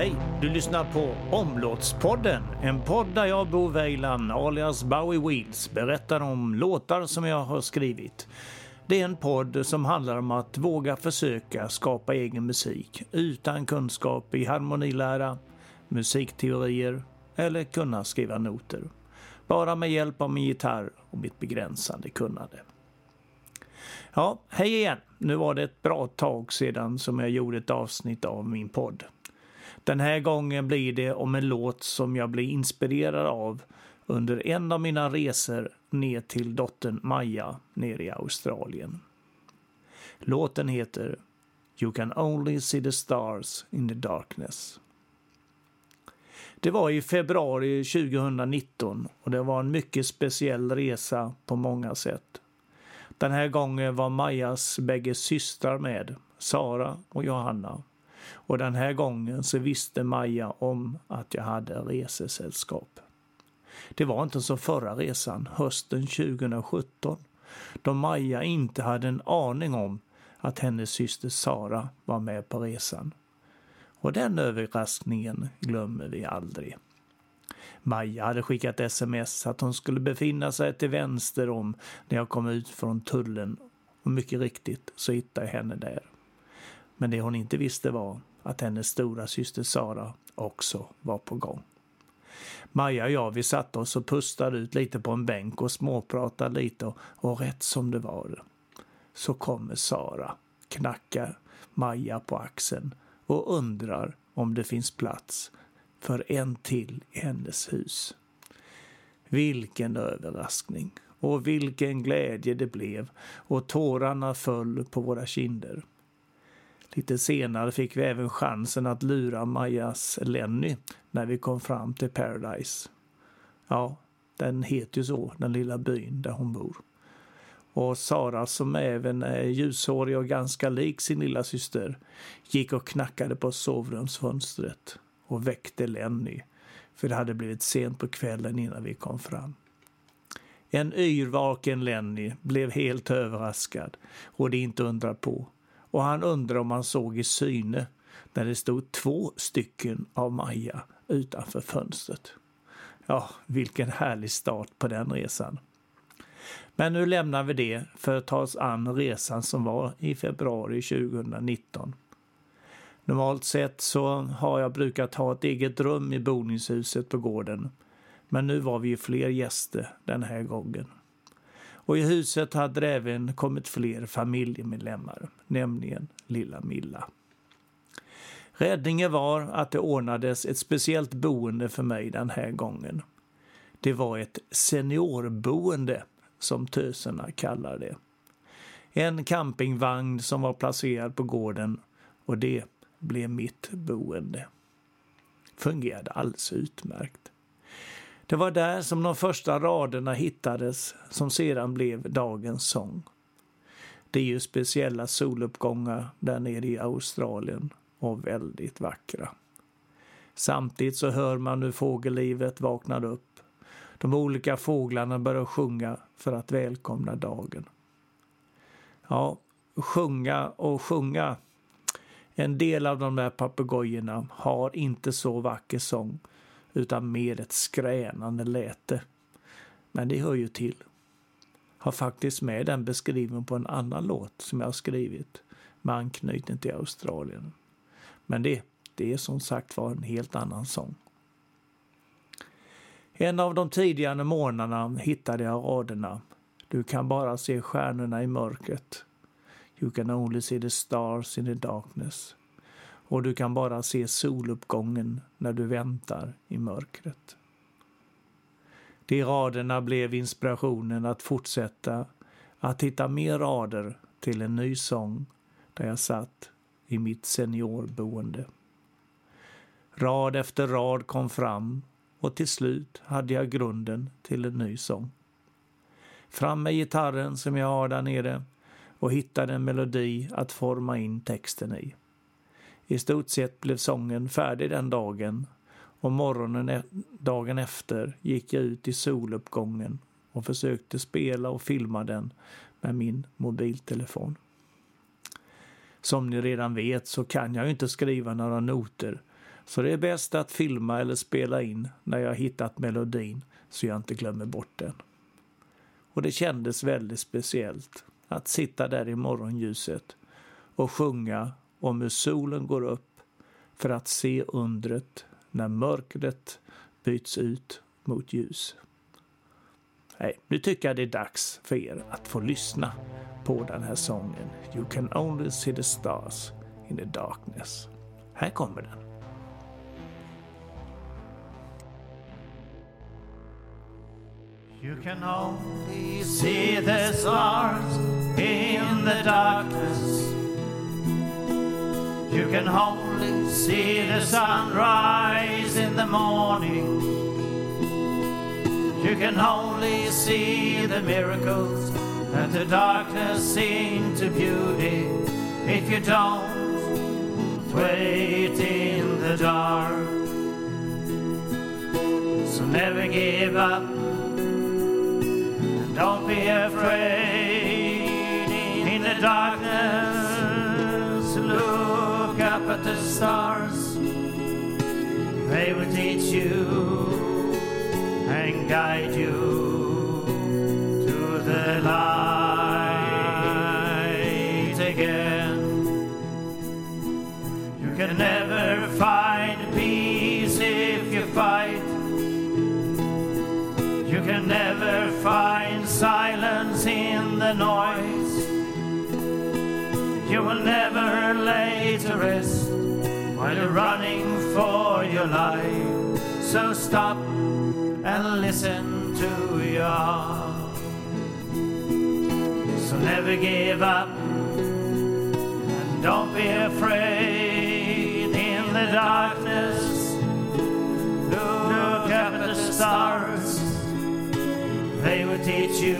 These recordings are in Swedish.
Hej! Du lyssnar på Omlåtspodden, en podd där jag, Bo Weiland, alias Bowie Wheels, berättar om låtar som jag har skrivit. Det är en podd som handlar om att våga försöka skapa egen musik utan kunskap i harmonilära, musikteorier eller kunna skriva noter. Bara med hjälp av min gitarr och mitt begränsande kunnande. Ja, hej igen! Nu var det ett bra tag sedan som jag gjorde ett avsnitt av min podd. Den här gången blir det om en låt som jag blir inspirerad av under en av mina resor ner till dottern Maja nere i Australien. Låten heter You can only see the stars in the darkness. Det var i februari 2019 och det var en mycket speciell resa på många sätt. Den här gången var Majas bägge systrar med, Sara och Johanna. Och den här gången så visste Maja om att jag hade resesällskap. Det var inte som förra resan, hösten 2017, då Maja inte hade en aning om att hennes syster Sara var med på resan. Och den överraskningen glömmer vi aldrig. Maja hade skickat sms att hon skulle befinna sig till vänster om när jag kom ut från tullen och mycket riktigt så hittade jag henne där. Men det hon inte visste var att hennes stora syster Sara också var på gång. Maja och jag vi satte oss och pustade ut lite på en bänk och småpratade lite och, och rätt som det var så kommer Sara, knackar Maja på axeln och undrar om det finns plats för en till i hennes hus. Vilken överraskning och vilken glädje det blev och tårarna föll på våra kinder. Lite senare fick vi även chansen att lura Majas Lenny när vi kom fram till Paradise. Ja, den heter ju så, den lilla byn där hon bor. Och Sara som även är ljushårig och ganska lik sin lilla syster gick och knackade på sovrumsfönstret och väckte Lenny. För det hade blivit sent på kvällen innan vi kom fram. En yrvaken Lenny blev helt överraskad och det är inte undra på. Och han undrade om han såg i syne när det stod två stycken av Maja utanför fönstret. Ja, vilken härlig start på den resan. Men nu lämnar vi det för att ta oss an resan som var i februari 2019. Normalt sett så har jag brukat ha ett eget rum i boningshuset på gården. Men nu var vi ju fler gäster den här gången. Och i huset hade det även kommit fler familjemedlemmar, nämligen lilla Milla. Räddningen var att det ordnades ett speciellt boende för mig den här gången. Det var ett seniorboende, som töserna kallar det. En campingvagn som var placerad på gården och det blev mitt boende. Fungerade alldeles utmärkt. Det var där som de första raderna hittades som sedan blev dagens sång. Det är ju speciella soluppgångar där nere i Australien och väldigt vackra. Samtidigt så hör man hur fågellivet vaknar upp. De olika fåglarna börjar sjunga för att välkomna dagen. Ja, sjunga och sjunga en del av de där papegojorna har inte så vacker sång utan mer ett skränande läte. Men det hör ju till. Har faktiskt med den beskriven på en annan låt som jag har skrivit med anknytning till Australien. Men det, det är som sagt var en helt annan sång. En av de tidigare morgnarna hittade jag raderna Du kan bara se stjärnorna i mörkret. You can only see the stars in the darkness. Och du kan bara se soluppgången när du väntar i mörkret. De raderna blev inspirationen att fortsätta att hitta mer rader till en ny sång där jag satt i mitt seniorboende. Rad efter rad kom fram och till slut hade jag grunden till en ny sång. Fram med gitarren som jag har där nere och hittade en melodi att forma in texten i. I stort sett blev sången färdig den dagen och morgonen e- dagen efter gick jag ut i soluppgången och försökte spela och filma den med min mobiltelefon. Som ni redan vet så kan jag ju inte skriva några noter Så det är bäst att filma eller spela in när jag hittat melodin så jag inte glömmer bort den. Och det kändes väldigt speciellt att sitta där i morgonljuset och sjunga om hur solen går upp för att se undret när mörkret byts ut mot ljus. Nej, nu tycker jag det är dags för er att få lyssna på den här sången You can only see the stars in the darkness. Här kommer den. You can only see the stars in the darkness. You can only see the sunrise in the morning. You can only see the miracles that the darkness into beauty. If you don't wait in the dark, so never give up and don't be afraid in the darkness. At the stars, they will teach you and guide you to the light You will never lay to rest while you're running for your life. So stop and listen to your heart. So never give up and don't be afraid in the darkness. Look up at the stars, they will teach you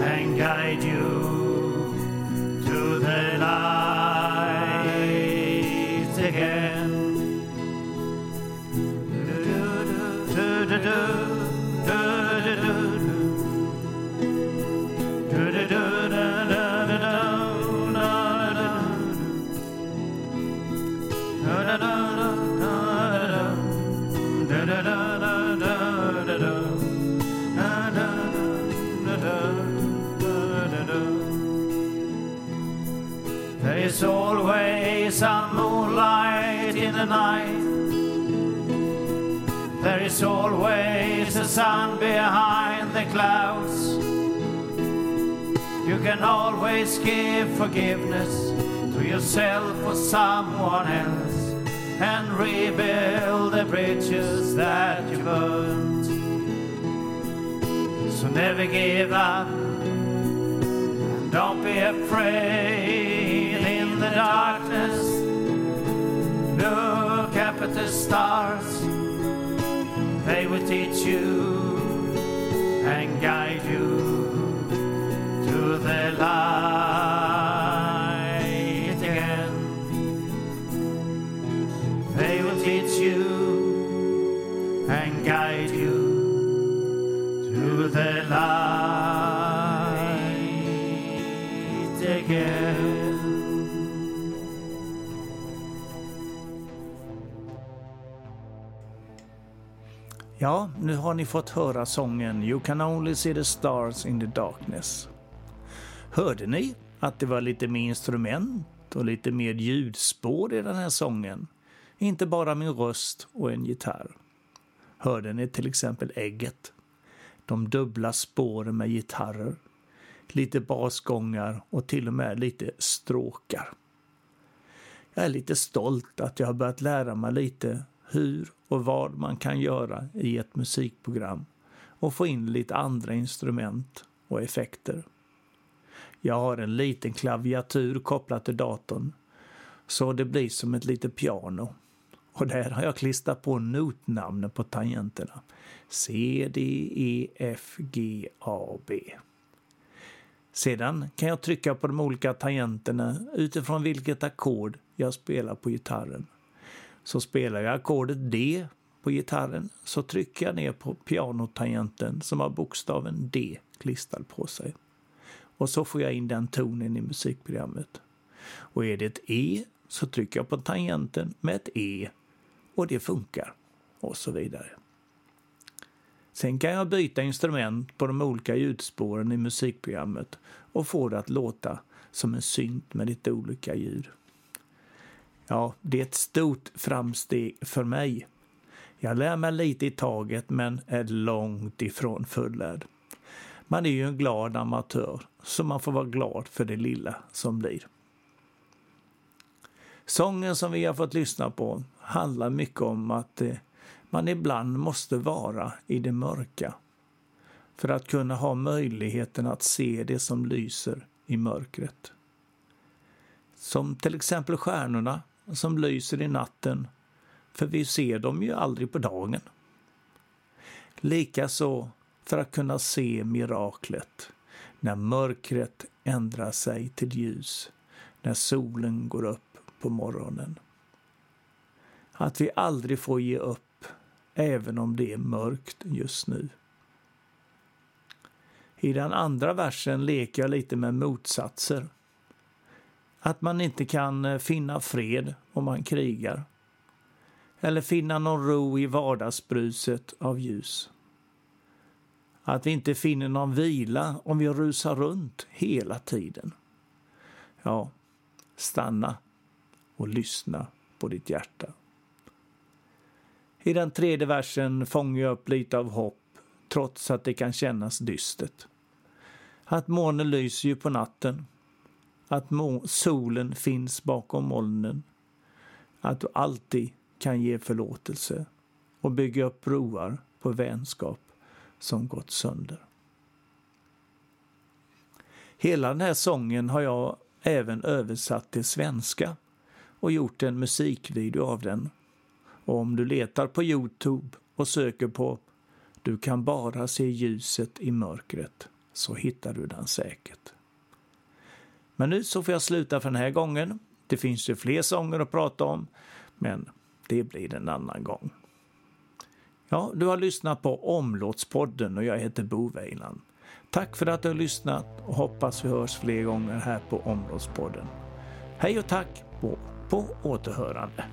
and guide you Cela behind the clouds. You can always give forgiveness to yourself or someone else and rebuild the bridges that you burned. So never give up don't be afraid in the darkness. Look up at the stars they will teach you and guide you to the light again. They will teach you and guide you to the light again. Ja, nu har ni fått höra sången You can only see the stars in the darkness. Hörde ni att det var lite mer instrument och lite mer ljudspår i den här sången? Inte bara min röst och en gitarr. Hörde ni till exempel ägget? De dubbla spåren med gitarrer, lite basgångar och till och med lite stråkar. Jag är lite stolt att jag har börjat lära mig lite hur och vad man kan göra i ett musikprogram och få in lite andra instrument och effekter. Jag har en liten klaviatur kopplad till datorn så det blir som ett litet piano. Och där har jag klistrat på notnamnen på tangenterna. C, D, E, F, G, A, B. Sedan kan jag trycka på de olika tangenterna utifrån vilket ackord jag spelar på gitarren. Så spelar jag ackordet D på gitarren så trycker jag ner på pianotangenten som har bokstaven D klistrad på sig. Och så får jag in den tonen i musikprogrammet. Och är det ett E så trycker jag på tangenten med ett E och det funkar och så vidare. Sen kan jag byta instrument på de olika ljudspåren i musikprogrammet och få det att låta som en synt med lite olika ljud. Ja, det är ett stort framsteg för mig. Jag lär mig lite i taget men är långt ifrån fullärd. Man är ju en glad amatör, så man får vara glad för det lilla som blir. Sången som vi har fått lyssna på handlar mycket om att eh, man ibland måste vara i det mörka för att kunna ha möjligheten att se det som lyser i mörkret. Som till exempel stjärnorna som lyser i natten, för vi ser dem ju aldrig på dagen. Likaså för att kunna se miraklet när mörkret ändrar sig till ljus, när solen går upp på morgonen. Att vi aldrig får ge upp, även om det är mörkt just nu. I den andra versen leker jag lite med motsatser. Att man inte kan eh, finna fred om man krigar. Eller finna någon ro i vardagsbruset av ljus. Att vi inte finner någon vila om vi rusar runt hela tiden. Ja, stanna och lyssna på ditt hjärta. I den tredje versen fångar jag upp lite av hopp trots att det kan kännas dystert. Att månen lyser ju på natten. Att solen finns bakom molnen. Att du alltid kan ge förlåtelse och bygga upp broar på vänskap som gått sönder. Hela den här sången har jag även översatt till svenska och gjort en musikvideo av den. Och om du letar på Youtube och söker på Du kan bara se ljuset i mörkret så hittar du den säkert. Men nu så får jag sluta för den här gången. Det finns ju fler sånger att prata om, men det blir en annan gång. Ja, du har lyssnat på Omlåtspodden och jag heter Bo Weiland. Tack för att du har lyssnat och hoppas vi hörs fler gånger här på Omlåtspodden. Hej och tack på, på återhörande.